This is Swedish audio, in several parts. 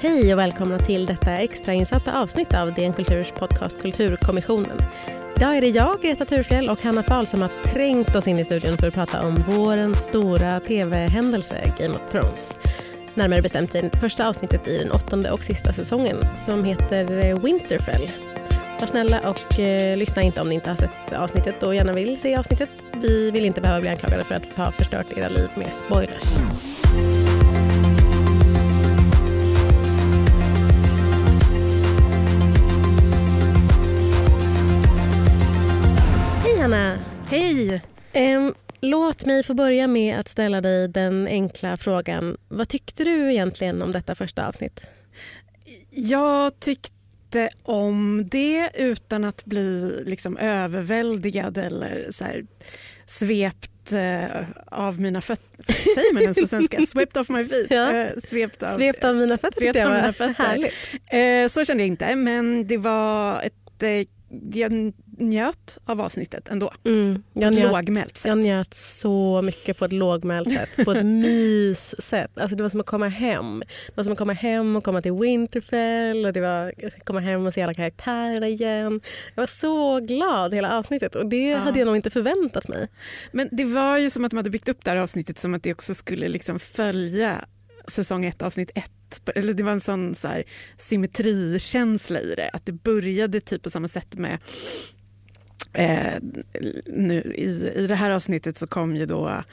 Hej och välkomna till detta extrainsatta avsnitt av DN Kulturs podcast Kulturkommissionen. Idag är det jag, Greta Thurfjell och Hanna Fahl som har trängt oss in i studion för att prata om vårens stora tv-händelse Game of Thrones. Närmare bestämt i första avsnittet i den åttonde och sista säsongen som heter Winterfell. Var snälla och eh, lyssna inte om ni inte har sett avsnittet och gärna vill se avsnittet. Vi vill inte behöva bli anklagade för att ha förstört era liv med spoilers. Hej Hanna! Hej! Em, låt mig få börja med att ställa dig den enkla frågan. Vad tyckte du egentligen om detta första avsnitt? Jag tyckte om det utan att bli liksom överväldigad eller så här, svept eh, av mina fötter. Säger man ens på svenska? Swept off my feet. Ja. Eh, svept av, Svept av mina fötter svept av mina fötter. härligt. Eh, så kände jag inte, men det var ett... Jag njöt av avsnittet ändå. Mm, jag, njöt, lågmält sätt. jag njöt så mycket på ett lågmält sätt, på ett myssätt. Alltså det var som att komma hem. Det var som att komma hem och komma till Winterfell och det var komma hem och se alla karaktärerna igen. Jag var så glad hela avsnittet och det Ja. hade jag nog inte förväntat mig. Men det var ju som att de hade byggt upp det här avsnittet som att det också skulle liksom följa säsong ett avsnitt ett. Eller det var en sån så här, symmetrikänsla i det. Att det började typ på samma sätt med Eh, nu, i, I det här avsnittet så kom ju då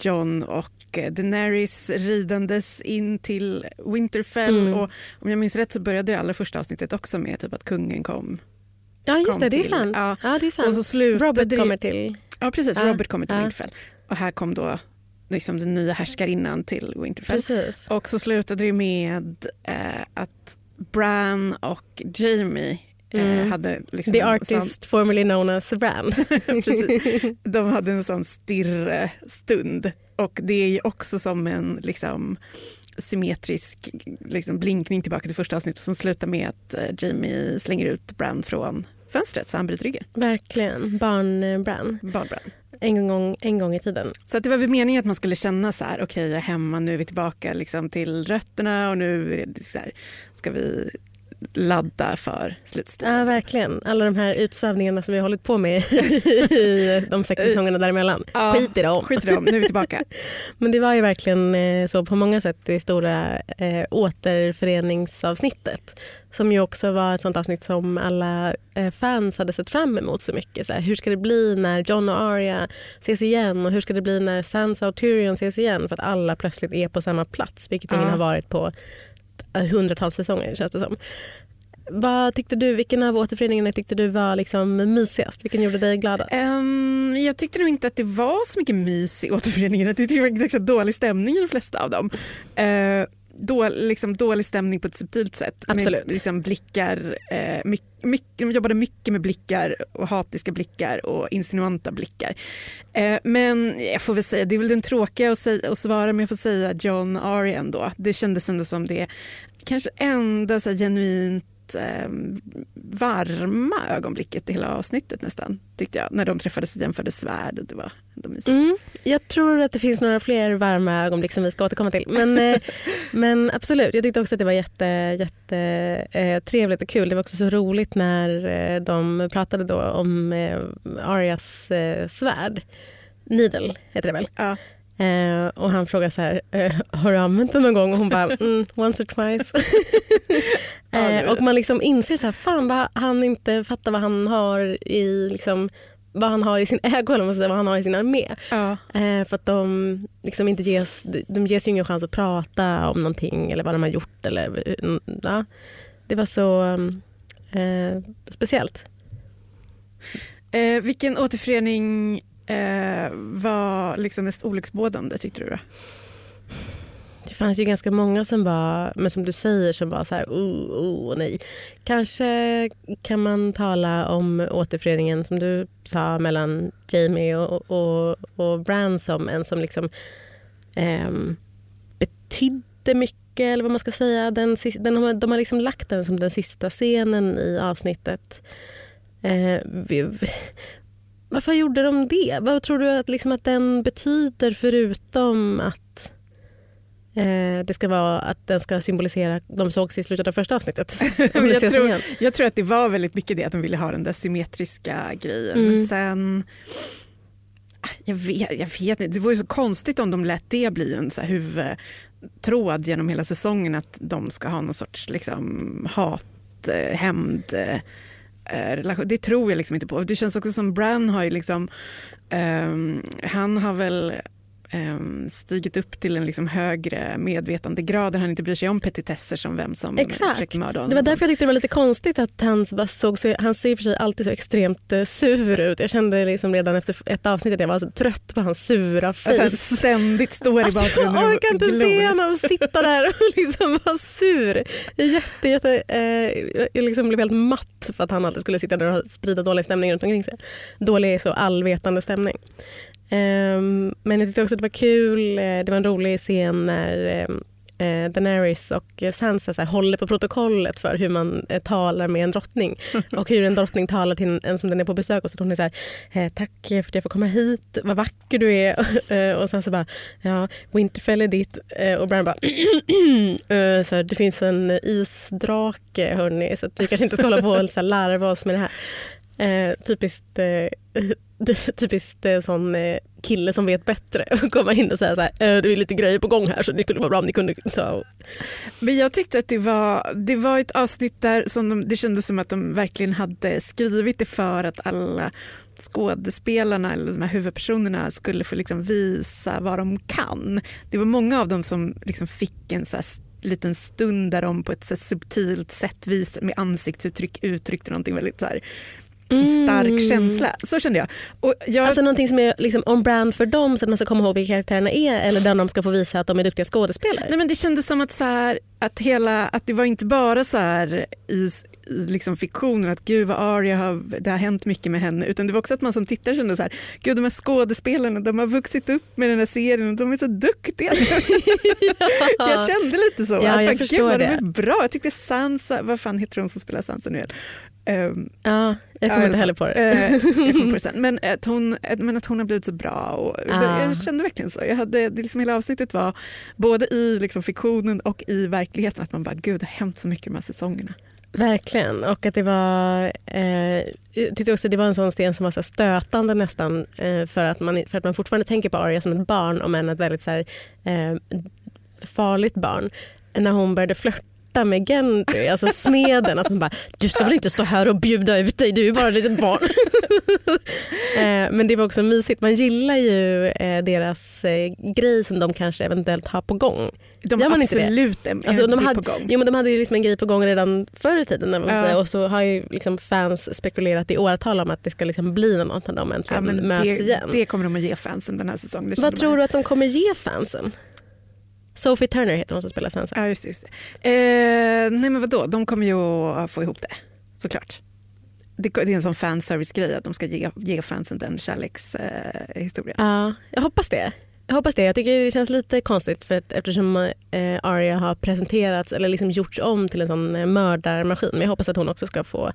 John och Daenerys ridandes in till Winterfell. Mm. Och om jag minns rätt så började det allra första avsnittet också med typ att kungen kom. Ja just Kom det, det är till- sant. ja. Ja. det är sant. Och så slutade Robert det, kommer till... Ja precis, Ja, Robert kommer till ja. Winterfell. Och här kom då liksom den nya härskarinnan till Winterfell. Precis. Och så slutade det med eh, att Bran och Jamie Mm. hade liksom The artist formerly known as Bran. Sån, precis, de hade en sån stirrstund. Och det är ju också som en liksom, symmetrisk liksom, blinkning tillbaka till första avsnittet som slutar med att eh, Jamie slänger ut Bran från fönstret så han bryter ryggen. Verkligen. Barn-Bran. Bara Bran. En gång, en gång i tiden. Så det var väl meningen att man skulle känna så här, okej jag är hemma, nu är vi tillbaka liksom, till rötterna och nu här, ska vi ladda för slutstriden. Ja, verkligen. Alla de här utsvävningarna som vi har hållit på med i de sex säsongerna däremellan. Ja, Skit i dem. Skit i dem, nu är vi tillbaka. Men det var ju verkligen eh, så på många sätt det stora eh, återföreningsavsnittet. Som ju också var ett sånt avsnitt som alla eh, fans hade sett fram emot så mycket. Så här, hur ska det bli när John och Arya ses igen och hur ska det bli när Sansa och Tyrion ses igen? För att alla plötsligt är på samma plats, vilket ingen Ja. har varit på eh, Eh, hundratals säsonger känns det som. Vad tyckte du, vilken av återföreningarna tyckte du var liksom mysigast? Vilken gjorde dig gladast? Um, jag tyckte nog inte att det var så mycket mys i återföreningen. Jag tyckte det var ganska dålig stämning i de flesta av dem. Uh, då, liksom dålig stämning på ett subtilt sätt. Absolut. Med, liksom blickar, uh, mycket, mycket, de jobbade mycket med blickar och hatiska blickar och insinuanta blickar. Eh, men jag får väl säga, det är väl den tråkiga att, säga, att svara men jag får säga John Arya ändå. Det kändes ändå som det kanske enda så här, genuint eh, varma ögonblicket i hela avsnittet nästan. Tyckte jag. När de träffades och jämförde svärd. Det var ändå mysigt. Mm, jag tror att det finns några fler varma ögonblick som vi ska återkomma till. Men, eh, men absolut, jag tyckte också att det var jätte, jätte, eh, trevligt och kul. Det var också så roligt när eh, de pratade då om eh, Arias eh, svärd. Needle heter det väl? Ja. Eh, och han frågar så här, eh, har du använt den någon gång? Och hon bara, mm, once or twice. Eh, och man liksom inser så här, fan vad han inte fattar vad han har i liksom, vad han har i sin ägo eller vad han har i sin armé. Ja. Eh, för att de liksom inte ges, de ges ju ingen chans att prata om någonting eller vad de har gjort. Eller, ja. Det var så eh, speciellt. Eh, vilken återförening eh, var liksom mest olycksbådande tyckte du? Då? Det fanns ju ganska många som var, men som du säger, som var så här, oh, oh, oh nej. Kanske kan man tala om återföreningen som du sa mellan Jamie och, och, och Bran som en som liksom eh, betydde mycket, eller vad man ska säga. Den, den, har- de har liksom lagt den som den sista scenen i avsnittet. Eh, varför gjorde de det? Vad tror du att, liksom, att den betyder förutom att Eh, det ska vara att den ska symbolisera, de sågs i slutet av första avsnittet. jag, tror, jag tror att det var väldigt mycket det att de ville ha den där symmetriska grejen. Mm. Men sen, jag vet, jag vet inte, det vore så konstigt om de lät det bli en så här huvudtråd genom hela säsongen att de ska ha någon sorts liksom, hat, eh, hämnd eh, relation. Det tror jag liksom inte på. Det känns också som Bran har ju liksom, um, han har väl stigit upp till en liksom högre medvetandegrad där han inte bryr sig om petitesser som vem som Exakt. försöker mörda honom. Det var därför jag tyckte det var lite konstigt att han såg så, han ser för sig alltid så extremt uh, sur ut. Jag kände liksom redan efter ett avsnitt att jag var så trött på hans sura face. Att han ständigt står i bakgrunden Jag orkar inte se honom sitta där och liksom vara sur. Jätte, jätte, eh, jag liksom blev helt matt för att han alltid skulle sitta där och sprida dålig stämning runt omkring sig. Dålig så allvetande stämning. Um, men jag tyckte också att det var kul, eh, det var en rolig scen när um, eh, Daenerys och Sansa så här, håller på protokollet för hur man eh, talar med en drottning. Och hur en drottning talar till en, som den är på besök. Och så hon är så här, eh, tack för att jag får komma hit, vad vacker du är. Eh, och sen så bara, ja, Winterfell är ditt. Eh, och Bran bara, eh, så här, det finns en isdrake hörni. Så vi kanske inte ska hålla på och så här, larva oss med det här. Eh, typiskt, eh, typiskt eh, sån eh, kille som vet bättre och komma in och säga så här, eh, det är lite grejer på gång här så det skulle vara bra om ni kunde ta Men jag tyckte att det var, det var ett avsnitt där som de, det kändes som att de verkligen hade skrivit det för att alla skådespelarna eller de här huvudpersonerna skulle få liksom visa vad de kan. Det var många av dem som liksom fick en så här liten stund där de på ett så subtilt sätt vis, med ansiktsuttryck uttryckte någonting väldigt så här, en stark mm. känsla. Så kände jag. Och jag... Alltså någonting som är liksom on brand för dem så att man ska komma ihåg vilka karaktärerna är eller där de ska få visa att de är duktiga skådespelare? Nej, men det kändes som att, så här, att, hela, att det var inte bara så här i, i liksom fiktionen att gud vad Arya har, det har hänt mycket med henne utan det var också att man som tittare kände så här, gud de här skådespelarna de har vuxit upp med den här serien och de är så duktiga. ja. Jag kände lite så. Ja, att, jag gud vad det. de är bra. Jag tyckte Sansa, vad fan heter hon som spelar Sansa nu? Um, ja, jag kommer inte heller på det. Uh, på det sen. Men, att hon, men att hon har blivit så bra. Och, ah. Jag kände verkligen så. Jag hade, det liksom hela avsnittet var både i liksom fiktionen och i verkligheten att man bara gud det har hänt så mycket de här säsongerna. Verkligen. Och att det var, eh, jag tyckte också det var en sån sten som var så stötande nästan eh, för, att man, för att man fortfarande tänker på Arya som ett barn om än ett väldigt så här, eh, farligt barn. När hon började flörta prata med Gendry, alltså smeden. Att man bara, du ska väl inte stå här och bjuda ut dig, du är bara ett litet barn. Eh, men det var också mysigt. Man gillar ju eh, deras eh, grej som de kanske eventuellt har på gång. De har absolut en alltså, de hade, på gång. Jo, men de hade ju liksom en grej på gång redan förr i tiden. Ja. Säga, och så har ju liksom fans spekulerat i åratal om att det ska liksom bli något när de äntligen ja, möts det, igen. Det kommer de att ge fansen den här säsongen. Vad tror du att de kommer ge fansen? Sophie Turner heter hon som spelar Sansa. Ja, just, just. Eh, nej men vadå, de kommer ju att få ihop det såklart. Det, det är en sån fanservice-grej att de ska ge, ge fansen den kärlekshistorien. Eh, ja, jag hoppas det. Jag hoppas det. Jag tycker det känns lite konstigt för att, eftersom eh, Arya har presenterats eller liksom gjorts om till en sån eh, mördarmaskin. Men jag hoppas att hon också ska få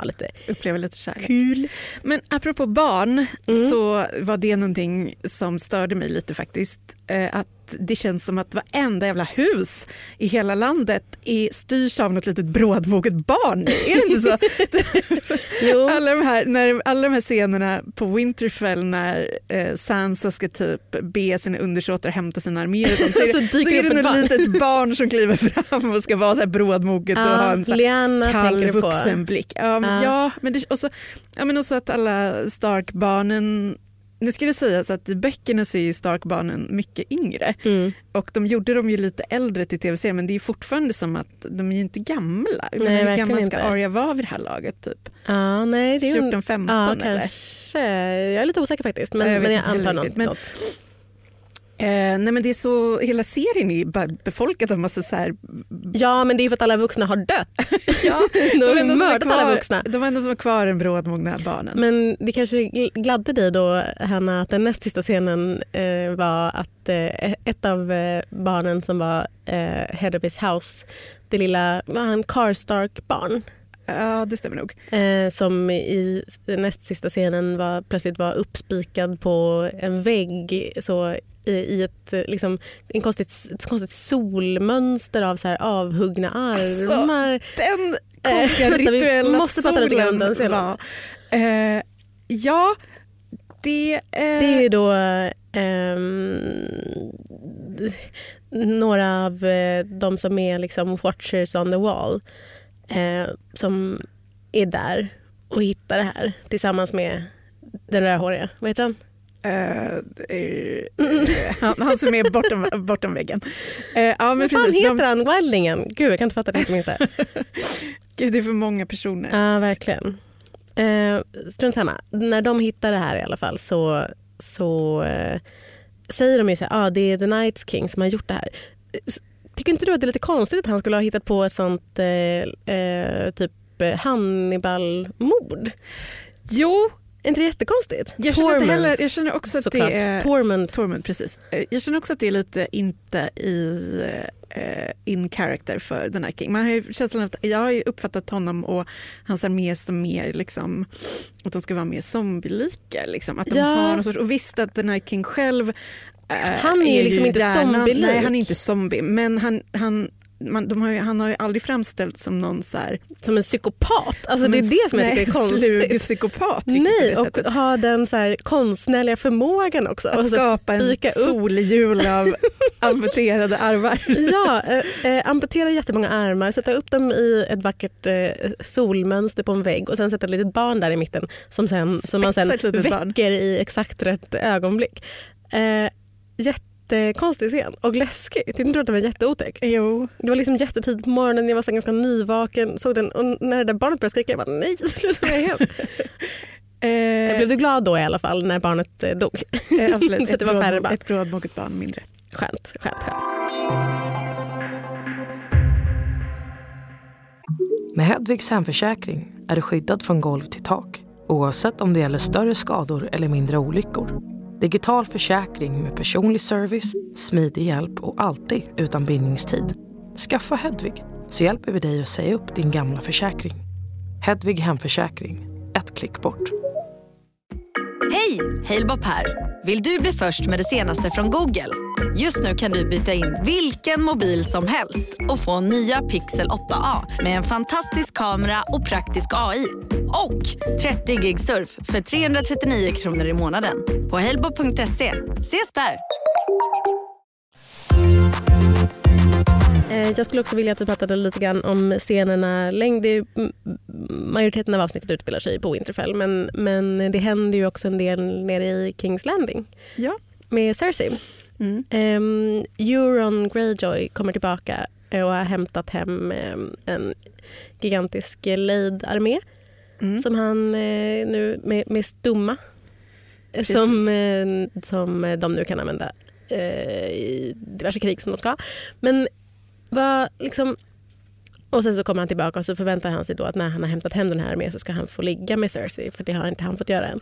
ha lite Uppleva lite kärlek. Kul. Men apropå barn mm. så var det någonting som störde mig lite faktiskt. Eh, att det känns som att varenda jävla hus i hela landet är, styrs av något litet brådmoget barn. Är det inte så? alla, de här, när, alla de här scenerna på Winterfell när eh, Sansa ska typ be sina undersåtar hämta sina arméer så, så, är det, så, så är det något barn. litet barn som kliver fram och ska vara så här brådmoget uh, och ha en så kall vuxen blick. Um, uh. Ja, men det, och så, ja, men också att alla Stark-barnen nu ska det sägas att i böckerna så är Stark-barnen mycket yngre mm. och de gjorde dem ju lite äldre till tv-serien men det är fortfarande som att de är inte gamla. Nej, hur gammal ska Arya vara vid det här laget? Typ? Ja, nej, det är 14-15 ja, eller? Kanske. Jag är lite osäker faktiskt men, jag, men jag antar något. Men, Eh, nej men det är så, hela serien är befolkad av massa så här... Ja men det är för att alla vuxna har dött. ja, de har ändå mördat kvar, alla vuxna. De har ändå kvar en brådmogna barnen. Men det kanske gladde dig då Hanna att den näst sista scenen eh, var att eh, ett av eh, barnen som var eh, head of his house, det lilla, var han Carstark barn? Ja, det stämmer nog. Eh, som i näst sista scenen var, plötsligt var uppspikad på en vägg så i, ett, eh, liksom, en konstigt, ett konstigt solmönster av så här avhuggna Alltså, armar. Den Eh, konstiga rituella måste prata lite grann den solen var... Eh, ja, det... Eh, Det är då ehm, några av eh, de som är liksom watchers on the wall som är där och hittar det här tillsammans med den rödhåriga. Vad heter han? Eh, eh, han, han som är bortom, bortom väggen. Eh, ja, men Vad fan precis, heter de, han? Wildingen? Gud, jag kan inte fatta att jag inte det. gud, det är för många personer. Ja, verkligen. Eh, strunt samma. När de hittar det här i alla fall så, så eh, säger de ju så här, ah, det är The Night King som har gjort det här. Tycker inte du att det är lite konstigt att han skulle ha hittat på ett sånt eh, typ Hannibal-mord? Jo, inte det jättekonstigt? jag känner, Tormund, heller, jag känner också att såklart. det är... Tormund. Tormund, precis. Eh, Jag känner också att det är lite inte i eh, in character för den här King. Man har ju känslan att jag har uppfattat honom och hans armé som mer liksom, att de ska vara mer zombielika. Liksom. Att de Ja. har någon sorts, och visst att den här King själv eh, Han är ju liksom inte zombielik. Nej, han är inte zombie. Men han, han, man, de har ju, han har ju aldrig framställts som någon så här, Som en psykopat. Alltså, det är det som jag tycker är snäll, slug konstigt. psykopat. Nej, och sättet. ha den så här konstnärliga förmågan också. Att Och så skapa en solhjul av amputerade armar. Ja, eh, eh, amputera jättemånga armar, sätta upp dem i ett vackert eh, solmönster på en vägg och sen sätta ett litet barn där i mitten som, sen, som man sen litet barn. väcker i exakt rätt ögonblick. Eh, jättekonstig scen och läskig. Tyckte inte du att den var jätteotäck? Jo. Det var liksom jättetidigt på morgonen, jag var så ganska nyvaken, såg den och när det där barnet började skrika jag bara nej, sluta det är hemskt. Eh, Blev du glad då i alla fall när barnet eh, dog? eh, absolut. Det var ett, färre barn. ett brådmoget barn mindre. Skönt, skönt, skönt. Med Hedvigs hemförsäkring är du skyddad från golv till tak oavsett om det gäller större skador eller mindre olyckor. Digital försäkring med personlig service, smidig hjälp och alltid utan bindningstid. Skaffa Hedvig så hjälper vi dig att säga upp din gamla försäkring. Hedvig hemförsäkring, ett klick bort. Hej! Halebop här. Vill du bli först med det senaste från Google? Just nu kan du byta in vilken mobil som helst och få nya Pixel 8A med en fantastisk kamera och praktisk AI. Och 30 gig surf för 339 kronor i månaden på halebop.se. Ses där! Eh, Jag skulle också vilja att vi pratade lite grann om scenerna. Längd, är, mm, majoriteten av avsnittet utspelar sig på Winterfell men, men det händer ju också en del nere i Kings Landing Ja. med Cersei. Mm. Um, Euron Greyjoy kommer tillbaka och har hämtat hem em, en gigantisk Leid-armé Mm. som han eh, nu med, med stumma eh, Precis. som, eh, som de nu kan använda eh, i diverse krig som de ska. Men vad liksom... Och sen så kommer han tillbaka och så förväntar han sig då att när han har hämtat hem den här armén så ska han få ligga med Cersei för det har inte han fått göra än.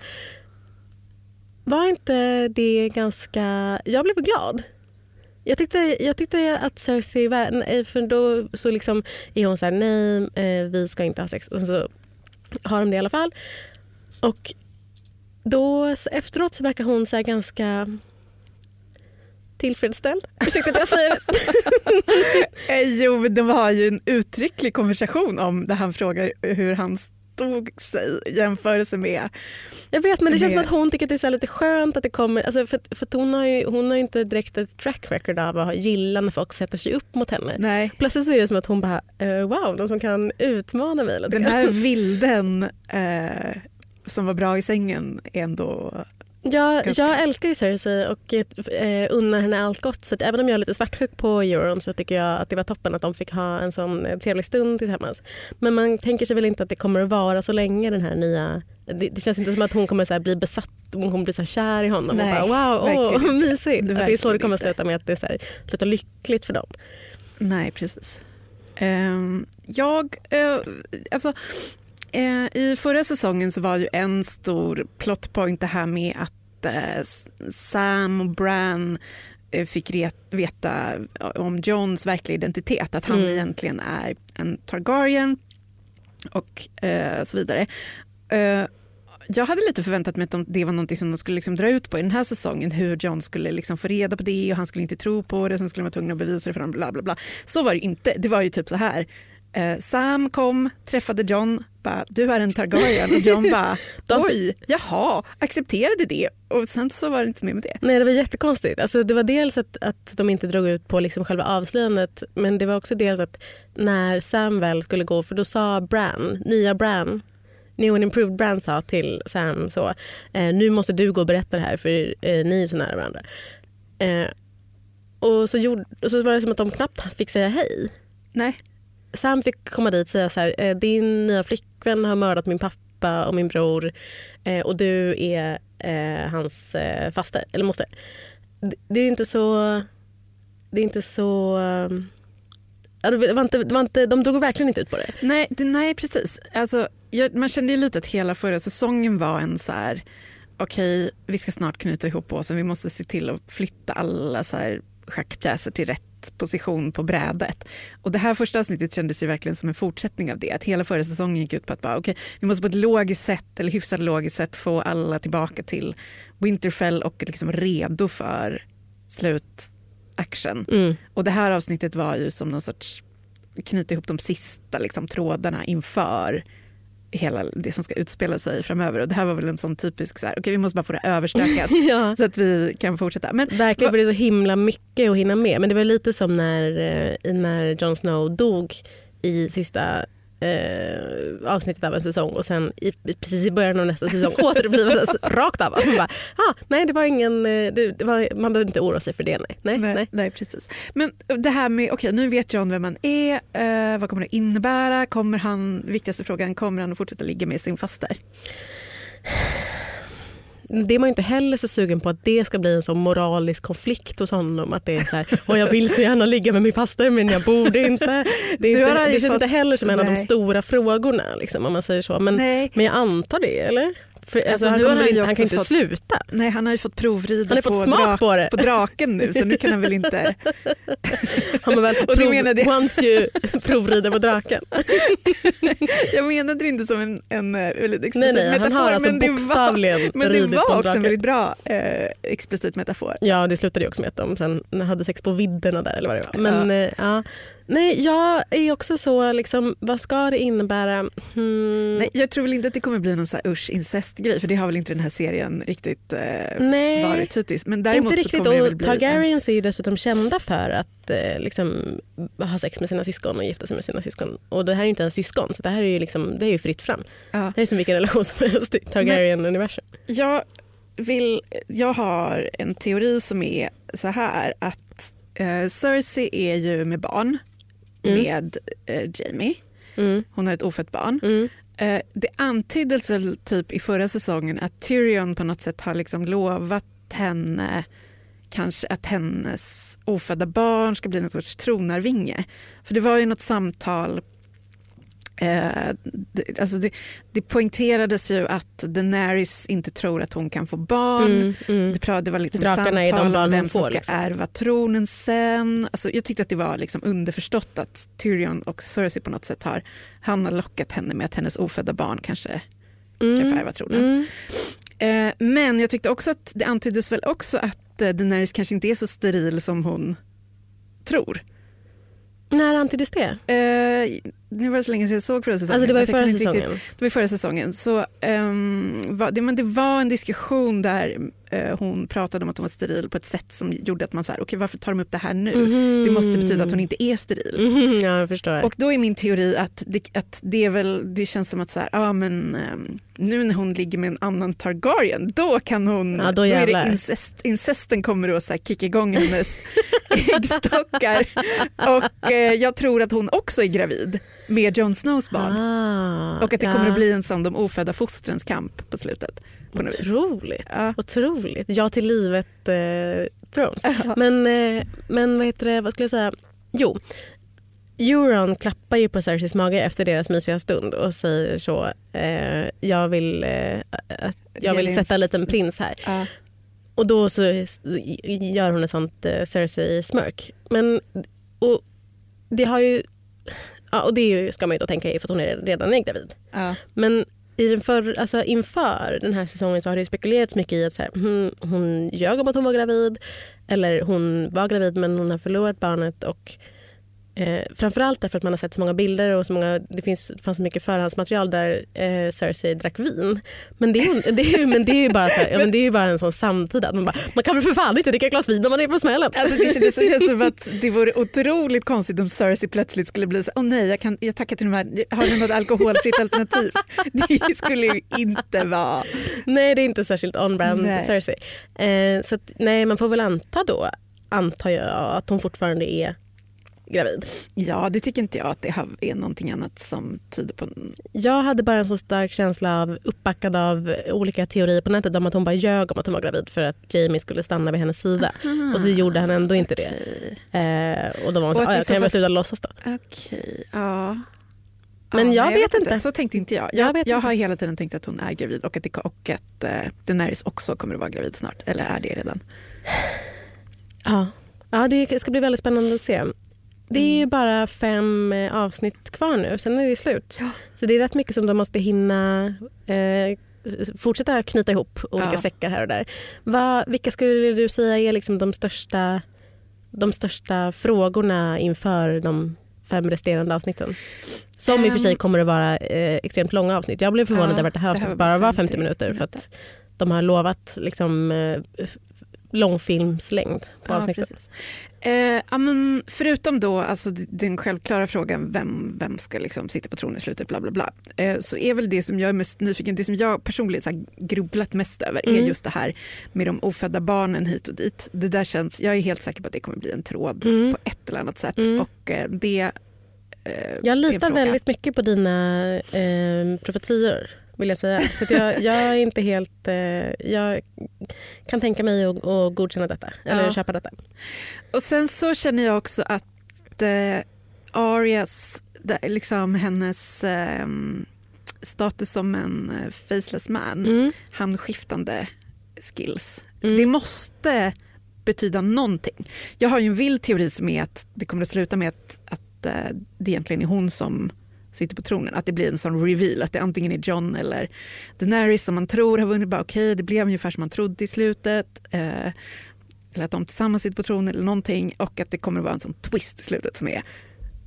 Var inte det ganska... Jag blev glad. Jag tyckte, jag tyckte att Cersei, var- för då så liksom är hon så här, nej eh, vi ska inte ha sex. Och så har de det i alla fall. Och då så efteråt så verkar hon så här ganska tillfredsställd. Ursäkta att jag säger det. Eh, jo, det de har ju en uttrycklig konversation om där han frågar hur hans stod sig i jämförelse med... Jag vet men det känns Med- som att hon tycker att det är lite skönt att det kommer, alltså för, för hon har ju hon har inte direkt ett track record av att gilla när folk sätter sig upp mot henne. Nej, Plötsligt så är det som att hon bara, eh, wow, någon som kan utmana mig lite. den här vilden eh, som var bra i sängen är ändå... Jag, Ganska- jag älskar ju Cersei och eh, unnar henne allt gott. Så även om jag är lite svartsjuk på Euron så tycker jag att det var toppen att de fick ha en sån eh, trevlig stund tillsammans. Men man tänker sig väl inte att det kommer att vara så länge den här nya... Det, det känns inte som att hon kommer så bli besatt, hon kommer bli så här kär i honom Nej, och bara wow, åh, mysigt. Det att det är så det kommer att sluta med att det så här, slutar lyckligt för dem. Nej, precis. Ehm, jag... eh, alltså, I förra säsongen så var ju en stor plotpoint det här med att eh, Sam och Bran eh, fick veta om Johns verkliga identitet, att han Mm. egentligen är en Targaryen och eh, så vidare. Eh, jag hade lite förväntat mig att de, det var något som de skulle liksom dra ut på i den här säsongen. Hur John skulle liksom få reda på det och han skulle inte tro på det. Sen skulle de vara tvungna att bevisa det för honom. Bla, bla, bla. Så var det inte. Det var ju typ så här. Eh, Sam kom, träffade John, bara, du är en Targaryen och John bara oj, jaha, accepterade det och sen så var det inte mer med det. Nej det var jättekonstigt. Alltså, det var dels att, att de inte drog ut på liksom själva avslöjandet men det var också dels att när Sam väl skulle gå för då sa Bran, nya Bran New and Improved Bran sa till Sam så eh, nu måste du gå och berätta det här för eh, ni är så nära varandra. Eh, och så, gjorde, så var det som att de knappt fick säga hej. Nej. Sam fick komma dit och säga så här, eh, din nya flickvän har mördat min pappa och min bror eh, och du är eh, hans eh, faster eller moster. Det, det är inte så... Det är inte så... Eh, ja, det var inte, det var inte, de drog verkligen inte ut på det. Nej, det, nej precis. Alltså, jag, man kände ju lite att hela förra säsongen var en så här okej, okay, vi ska snart knyta ihop oss vi måste se till att flytta alla så här schackpjäser till rätt rätt position på brädet. Och det här första avsnittet kändes ju verkligen som en fortsättning av det. Att hela förra säsongen gick ut på att bara, okay, vi måste på ett logiskt sätt, eller hyfsat logiskt sätt få alla tillbaka till Winterfell och liksom redo för slutaction. Mm. Och det här avsnittet var ju som någon sorts knyta ihop de sista liksom, trådarna inför hela det som ska utspela sig framöver. Och det här var väl en sån typisk, så här, okay, vi måste bara få det överstökat ja. så att vi kan fortsätta. Men, Verkligen, för det är så himla mycket att hinna med. Men det var lite som när, eh, när Jon Snow dog i sista eh, avsnittet av en säsong och sen i, precis i början av nästa säsong återupplivas rakt av. Man, bara, ah, nej, det var ingen, eh, det, var, man behöver inte oroa sig för det. Nej. Nej, nej. nej. nej precis. Men det här med, okej okay, nu vet John vem man är, eh, vad kommer det innebära? Kommer han, viktigaste frågan, kommer han att fortsätta ligga med sin faster? Det är man inte heller så sugen på att det ska bli en sån moralisk konflikt hos honom. Att det är så här, och jag vill så gärna ligga med min faster men jag borde inte. Det, inte, det känns fått... inte heller som en Nej. av de stora frågorna liksom, om man säger så. Men, men jag antar det eller? För, alltså, alltså, han, kommer, han, han kan inte fått, sluta. Nej, han har ju fått provrida han har på, fått dra, på, på draken nu så nu kan han väl inte... har man väl fått prov, menade... once you provrider på draken. jag menade det inte som en, en eh, väldigt explicit nej, nej, metafor. Han har alltså men bokstavligen det var, men det var också en väldigt bra eh, explicit metafor. Ja, det slutade ju också med att de sen hade sex på vidderna där eller vad det var. Men, ja. Eh, ja. Nej, jag är också så, liksom, vad ska det innebära? Hmm. Nej, jag tror väl inte att det kommer bli någon så här usch incestgrej för det har väl inte den här serien riktigt eh, Nej, varit hittills. Men däremot inte riktigt. Så kommer och bli Targaryens en... är ju dessutom kända för att eh, liksom, ha sex med sina syskon och gifta sig med sina syskon. Och det här är ju inte ens syskon så det här är ju, liksom, det är ju fritt fram. Ja. Det är som vilken relation som helst i Targaryen-universum. Jag, jag har en teori som är så här att eh, Cersei är ju med barn mm. med eh, Jamie. Mm. Hon har ett ofött barn. Mm. Eh, det antyddes väl typ i förra säsongen att Tyrion på något sätt har liksom lovat henne kanske att hennes ofödda barn ska bli något sorts tronarvinge. För det var ju något samtal Eh, det, alltså det, det poängterades ju att Daenerys inte tror att hon kan få barn. Mm, mm. Det, det var liksom samtal om vem som ska liksom. ärva tronen sen. Alltså jag tyckte att det var liksom underförstått att Tyrion och Cersei på något sätt har, han har lockat henne med att hennes ofödda barn kanske mm, kan få ärva tronen. Mm. Eh, men jag tyckte också att det antyddes väl också att eh, Daenerys kanske inte är så steril som hon tror. När antyddes det? Eh, nu var det så länge sedan jag såg förra säsongen. Alltså det var i förra säsongen? Riktigt, det var förra säsongen. Så, um, var, det, men det var en diskussion där hon pratade om att hon var steril på ett sätt som gjorde att man så här, okay, varför tar de upp det här nu? Mm. Det måste betyda att hon inte är steril. Mm, ja, jag förstår. Och då är min teori att det, att det, är väl, det känns som att så här, ah, men, um, nu när hon ligger med en annan Targaryen då kan hon, ja, då, då är det incest, incesten kommer att så här, kicka igång hennes äggstockar. Och uh, jag tror att hon också är gravid med Jon Snows barn. Ah, och att det ja. kommer att bli en sån de ofödda fostrens kamp på slutet. På Otroligt. Ja. Otroligt. Ja till livet eh, Thrones. Ja. Men, eh, men vad heter det, vad skulle jag säga? Jo, Euron klappar ju på Cerseis mage efter deras mysiga stund och säger så, eh, jag vill, eh, jag vill sätta en liten prins här. Ja. Och då så gör hon ett sånt eh, Cersei-smörk. Men och det har ju Ja, och det ska man ju då tänka är för att hon är redan är gravid. Ja. Men i den för, alltså inför den här säsongen så har det spekulerats mycket i att så här, hon, hon ljög om att hon var gravid eller hon var gravid men hon har förlorat barnet. och Eh, framförallt därför att man har sett så många bilder och så många, det finns, fanns så mycket förhandsmaterial där eh, Cersei drack vin. Men det är, det är, men det är ju bara, så här, ja, men det är bara en sån samtida. Man, bara, man kan väl för fan inte dricka ett glas vin när man är på smällen. Alltså det, känns, det känns som att det vore otroligt konstigt om Cersei plötsligt skulle bli så åh nej jag, kan, jag tackar till de här, har du något alkoholfritt alternativ? Det skulle ju inte vara. Nej det är inte särskilt on-brand Cersei. Eh, så att, nej man får väl anta då, antar jag, att hon fortfarande är gravid. Ja, det tycker inte jag att det är någonting annat som tyder på. Jag hade bara en så stark känsla av uppbackad av olika teorier på nätet om att hon bara ljög om att hon var gravid för att Jamie skulle stanna vid hennes sida. Aha, och så gjorde han ändå inte okay. det. Eh, och då var hon så, här, kan jag väl sluta låtsas då? Okej, okay. ja. Men jag, nej, vet, jag vet inte. Så tänkte inte jag. Jag, jag, jag har hela tiden tänkt att hon är gravid och att, det, och att uh, Daenerys också kommer att vara gravid snart. Eller är det redan? Ja. ja, det ska bli väldigt spännande att se. Det är mm. bara fem eh, avsnitt kvar nu, sen är det slut. Ja. Så det är rätt mycket som de måste hinna eh, fortsätta knyta ihop olika ja. säckar här och där. Va, vilka skulle du säga är liksom de, största, de största frågorna inför de fem resterande avsnitten? Som um, i och för sig ehm. kommer att vara eh, extremt långa avsnitt. Jag blev förvånad ja, över att det här avsnittet bara var 50 minuter. För att de har lovat liksom, eh, långfilmslängd på ja, avsnittet. Eh, ja, men förutom då alltså den självklara frågan vem, vem ska liksom sitta på tronen i slutet bla bla bla. Eh, så är väl det som jag är mest nyfiken, det som jag personligen så grubblat mest över mm. är just det här med de ofödda barnen hit och dit. Det där känns, jag är helt säker på att det kommer bli en tråd mm. på ett eller annat sätt. Mm. Och eh, det eh, Jag litar väldigt mycket på dina eh, profetior vill jag säga. Så jag, jag, är inte helt... Eh, jag kan tänka mig att, att godkänna detta, eller ja. köpa detta. Och sen så känner jag också att eh, Arias, liksom hennes eh, status som en eh, faceless man, mm. handskiftande skills, mm. det måste betyda någonting. Jag har ju en vild teori som är att det kommer att sluta med att, att eh, det egentligen är hon som sitter på tronen. Att det blir en sån reveal, att det antingen är John eller Daenerys som man tror har vunnit. Bara, okay, det blev ungefär som man trodde i slutet. Eh, eller att de tillsammans sitter på tronen eller någonting. Och att det kommer att vara en sån twist i slutet som är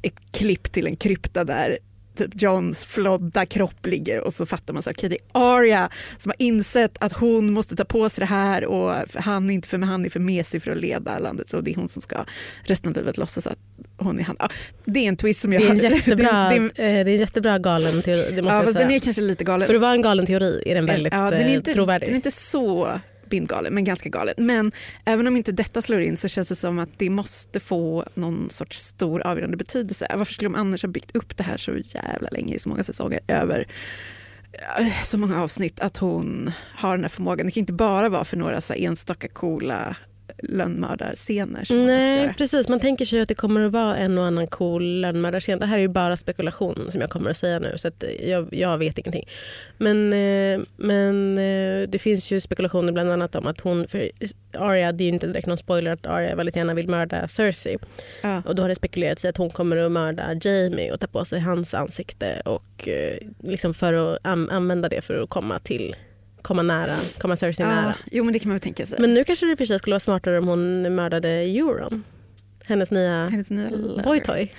ett klipp till en krypta där typ Johns flodda kropp ligger och så fattar man att okay, det är Arya som har insett att hon måste ta på sig det här och han är inte för, han är för mesig för att leda landet så det är hon som ska resten av livet låtsas att hon är han. Ja, det är en twist som jag... Det är en jättebra, det, det, det är en jättebra galen teori. Det måste ja, jag säga. Den är kanske lite galen. För att vara en galen teori är den väldigt ja, den är inte, trovärdig. Den är inte så bindgalen, men ganska galen. Men även om inte detta slår in så känns det som att det måste få någon sorts stor avgörande betydelse. Varför skulle de annars ha byggt upp det här så jävla länge i så många säsonger över så många avsnitt att hon har den här förmågan. Det kan inte bara vara för några så enstaka coola lönnmördarscener. Nej, precis. Man tänker sig att det kommer att vara en och annan cool lönnmördarscen. Det här är ju bara spekulation som jag kommer att säga nu, så jag, jag vet ingenting. Men, eh, men eh, det finns ju spekulationer bland annat om att hon, för Arya, det är ju inte direkt någon spoiler att Arya väldigt gärna vill mörda Cersei. Ja. Och då har det spekulerats i att hon kommer att mörda Jamie och ta på sig hans ansikte och eh, liksom för att använda det för att komma till komma nära, komma Cersei ja, nära. Jo men det kan man väl tänka sig. Men nu kanske det för sig skulle vara smartare om hon mördade Euron. Hennes nya, Hennes nya boytoy.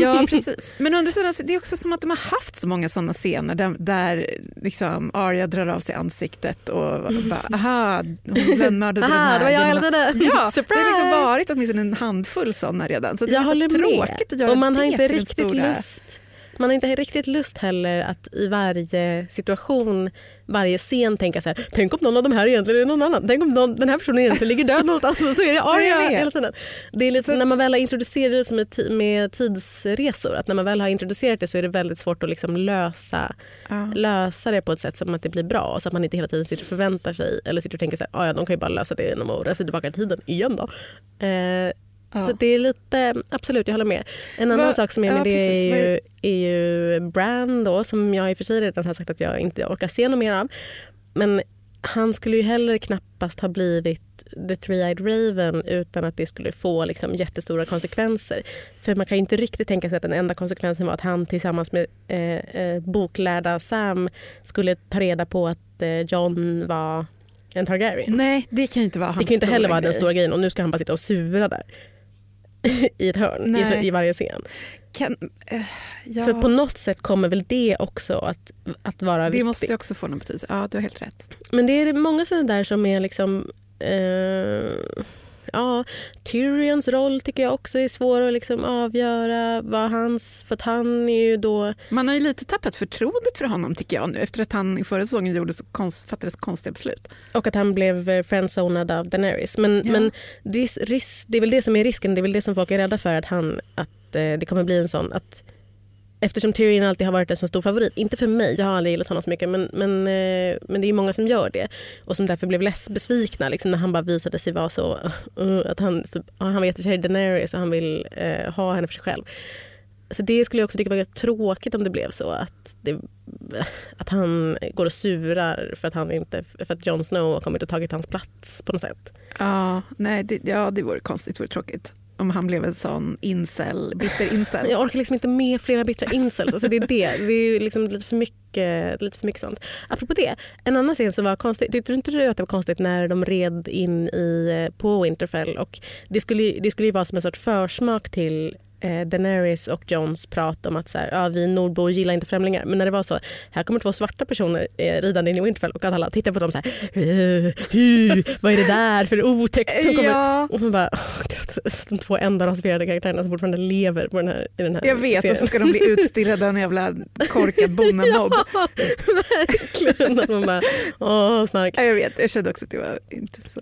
Ja precis. Men å andra sidan, det är också som att de har haft så många sådana scener där, där liksom Arya drar av sig ansiktet och bara aha, hon lönnmördade den här. det var jag hela tiden. Ja, Surprise! det har liksom varit åtminstone en handfull sådana redan. Så det jag är så tråkigt att göra och man har inte riktigt lust man har inte riktigt lust heller att i varje situation, varje scen tänka så här, tänk om någon av de här egentligen är någon annan. Tänk om någon, den här personen egentligen ligger död någonstans och så är det Arya hela tiden. Det är lite, så... när man väl har introducerat det som ett, med tidsresor, att när man väl har introducerat det så är det väldigt svårt att liksom lösa, ja. lösa det på ett sätt som att det blir bra så att man inte hela tiden sitter och förväntar sig eller sitter och tänker så här, ja de kan ju bara lösa det genom att resa tillbaka i tiden igen då. Eh, Ja. Så det är lite, absolut jag håller med. En annan Va? sak som är med ja, det är ju, är ju Brand då, som jag i och för sig redan har sagt att jag inte orkar se något mer av. Men han skulle ju heller knappast ha blivit The Three-Eyed Raven utan att det skulle få liksom jättestora konsekvenser. För man kan ju inte riktigt tänka sig att den enda konsekvensen var att han tillsammans med eh, eh, boklärda Sam skulle ta reda på att eh, John var en Targaryen. Nej, det kan ju inte vara hans det kan ju inte heller vara grej. den stora grejen och nu ska han bara sitta och sura där i ett hörn i, i varje scen. Kan, eh, ja, Så på något sätt kommer väl det också att, att vara det viktigt. måste ju också få någon betydelse. Ja, du har helt rätt. Men det är många sådana där som är liksom... Eh, ja, Tyrions roll tycker jag också är svår att liksom avgöra. Vad hans, för att han är ju då... Man har ju lite tappat förtroendet för honom tycker jag nu efter att han i förra säsongen gjorde så konst, fattade så konstiga beslut. Och att han blev eh, friendzonad av Daenerys. Men, Ja. men det, är, det är väl det som är risken. Det är väl det som folk är rädda för. Att, han, att eh, det kommer bli en sån... Att, eftersom Tyrion alltid har varit en så stor favorit. Inte för mig, jag har aldrig gillat honom så mycket. Men, men, eh, men det är många som gör det. Och som därför blev less besvikna liksom, när han bara visade sig vara så... Uh, att han, så, ja, han var jättekär i Daenerys och han vill uh, ha henne för sig själv. Så det skulle jag också tycka var tråkigt om det blev så. Att, det, att han går och surar för att, han inte, för att Jon Snow har kommit och tagit hans plats på något sätt. Ja, nej, det, ja, det vore konstigt, det vore tråkigt. Om han blev en sån incel, bitter incel. Jag orkar liksom inte med flera bittra incels. Alltså det är det. Det är liksom lite för mycket, lite för mycket sånt. Apropå det, en annan scen som var konstig. Tyckte du inte du att det var konstigt när de red in i, eh, på Winterfell? Och det, skulle, det skulle ju vara som en sorts försmak till eh, Daenerys och Johns prat om att så här, ja, vi nordbor gillar inte främlingar. Men när det var så, här kommer två svarta personer eh, ridande in i Winterfell och att alla tittar på dem så här, "Eh, hu, vad är det där för otäckt som kommer? Ja, Och man bara, gud, de två enda rasifierade karaktärerna som fortfarande lever på den här, i den här jag vet och serien. så ska de bli utstirrade av en jävla korkad bonnamobb. Ja, verkligen. Att man bara, åh, snark. Ja, jag vet, jag kände också att det var inte så...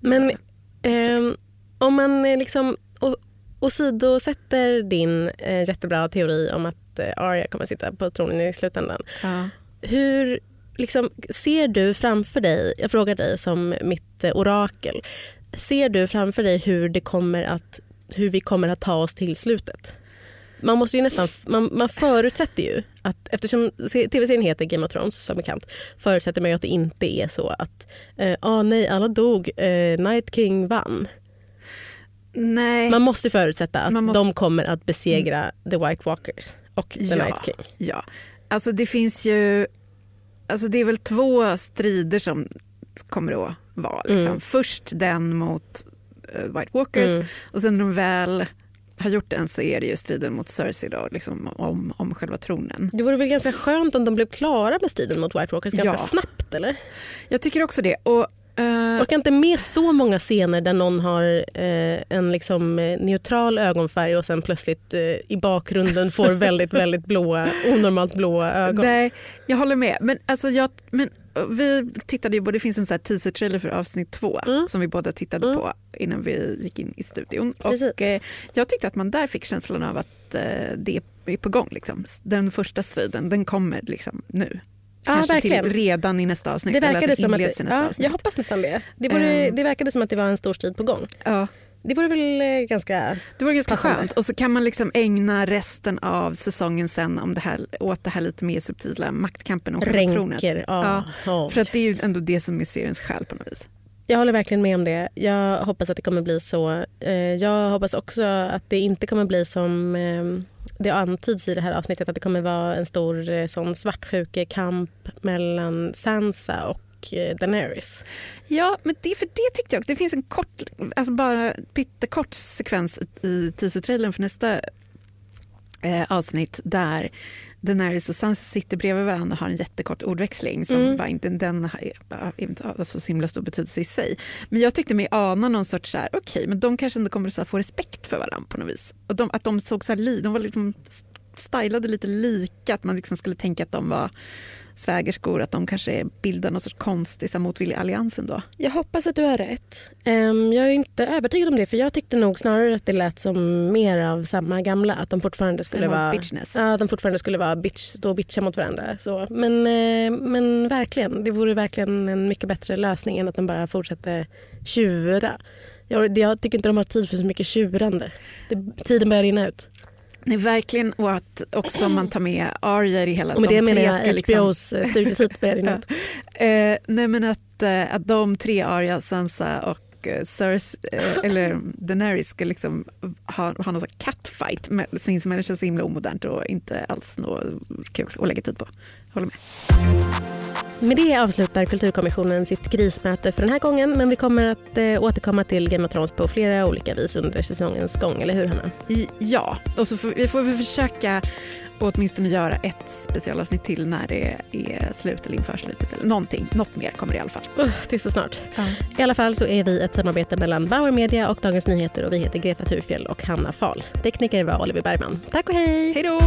Men ehm, om man eh, liksom åsidosätter din eh, jättebra teori om att eh, Arya kommer sitta på tronen i slutändan. Ja. Hur liksom, ser du framför dig, jag frågar dig som mitt eh, orakel, ser du framför dig hur, det kommer att, hur vi kommer att ta oss till slutet? Man, måste ju nästan, man, man förutsätter ju att eftersom se- tv-serien heter Game of Thrones som bekant förutsätter man ju att det inte är så att eh, ah, nej alla dog, eh, Night King vann. Nej, Man måste förutsätta att måste- de kommer att besegra The White Walkers och The Ja. Night King. ja. Alltså det finns ju... Alltså det är väl två strider som kommer att vara. Liksom. Mm. Först den mot eh, White Walkers Mm. och sen när de väl har gjort den så är det ju striden mot Cersei då, liksom, om, om själva tronen. Det vore väl ganska skönt om de blev klara med striden mot White Walkers ganska Ja. snabbt eller? Jag tycker också det. Och, Jag orkar inte med så många scener där någon har eh, en liksom, eh, neutral ögonfärg och sen plötsligt eh, i bakgrunden får väldigt, väldigt blåa, onormalt blåa ögon. Nej, jag håller med. Men, alltså, jag, men vi tittade ju, det finns en så teaser-trailer för avsnitt två Mm. som vi båda tittade Mm. på innan vi gick in i studion. Precis. Och, eh, jag tyckte att man där fick känslan av att eh, det är på gång. Liksom. Den första striden den kommer liksom nu. Ja, Kanske verkligen. till redan i nästa avsnitt. Det eller verkade att som att, inleds i nästa ja, avsnitt. jag hoppas nästan det. Det, vore, Ehm. det verkade som att det var en stor strid på gång. Ja, Det vore väl eh, ganska... det var ganska Passande. skönt. Och så kan man liksom ägna resten av säsongen sen om det här, åt det här lite mer subtila maktkampen om tronen. Ränker. Ja. Ja. För att det är ju ändå det som är seriens själ på något vis. Jag håller verkligen med om det. Jag hoppas att det kommer bli så. Eh, jag hoppas också att det inte kommer bli som eh, det antyds i det här avsnittet att det kommer vara en stor eh, sån svartsjukekamp mellan Sansa och Daenerys. Ja, men det, för det tyckte jag. Det finns en kort, alltså bara pyttekort sekvens i teaser-trailern för nästa eh, avsnitt där Daenerys och Sansa sitter bredvid varandra och har en jättekort ordväxling som Mm. bara inte, den har, bara inte har så himla stor betydelse i sig. Men jag tyckte mig ana någon sorts så här, okej, men de kanske ändå kommer att få respekt för varandra på något vis. Och de, att de såg så här, de var liksom stylade lite lika, att man liksom skulle tänka att de var svägerskor, att de kanske bildar någon sorts konstig motvillig allians ändå. Jag hoppas att du har rätt. Ehm, Jag är inte övertygad om det för jag tyckte nog snarare att det lät som mer av samma gamla. Att de fortfarande skulle vara... bitchness. Ja, de fortfarande skulle vara bitch, stå och bitcha mot varandra. Så. Men, eh, men verkligen, det vore verkligen en mycket bättre lösning än att de bara fortsätter tjura. Jag, jag tycker inte de har tid för så mycket tjurande. Det, tiden börjar rinna ut. Nej, verkligen. Och att också man tar med Arya i hela... Och med de det menar jag ska liksom- HBOs liksom... studietid eh, Nej men att, eh, att de tre, Arya, Sansa och eh, Cersei, eh, eller Daenerys ska liksom ha, ha någon catfight med sinsemellan känns så himla omodernt och inte alls något kul att lägga tid på. Håller med. Med det avslutar Kulturkommissionen sitt krismöte för den här gången men vi kommer att eh, återkomma till Game of Thrones på flera olika vis under säsongens gång, eller hur Hanna? I, ja, och så får, vi får vi försöka åtminstone göra ett specialavsnitt till när det är slut eller inför slutet. Eller någonting, något mer kommer det i alla fall. Uh, det är så snart. Ja. I alla fall så är vi ett samarbete mellan Bauer Media och Dagens Nyheter och vi heter Greta Thurfjell och Hanna Fahl. Tekniker var Oliver Bergman. Tack och hej! Hej då!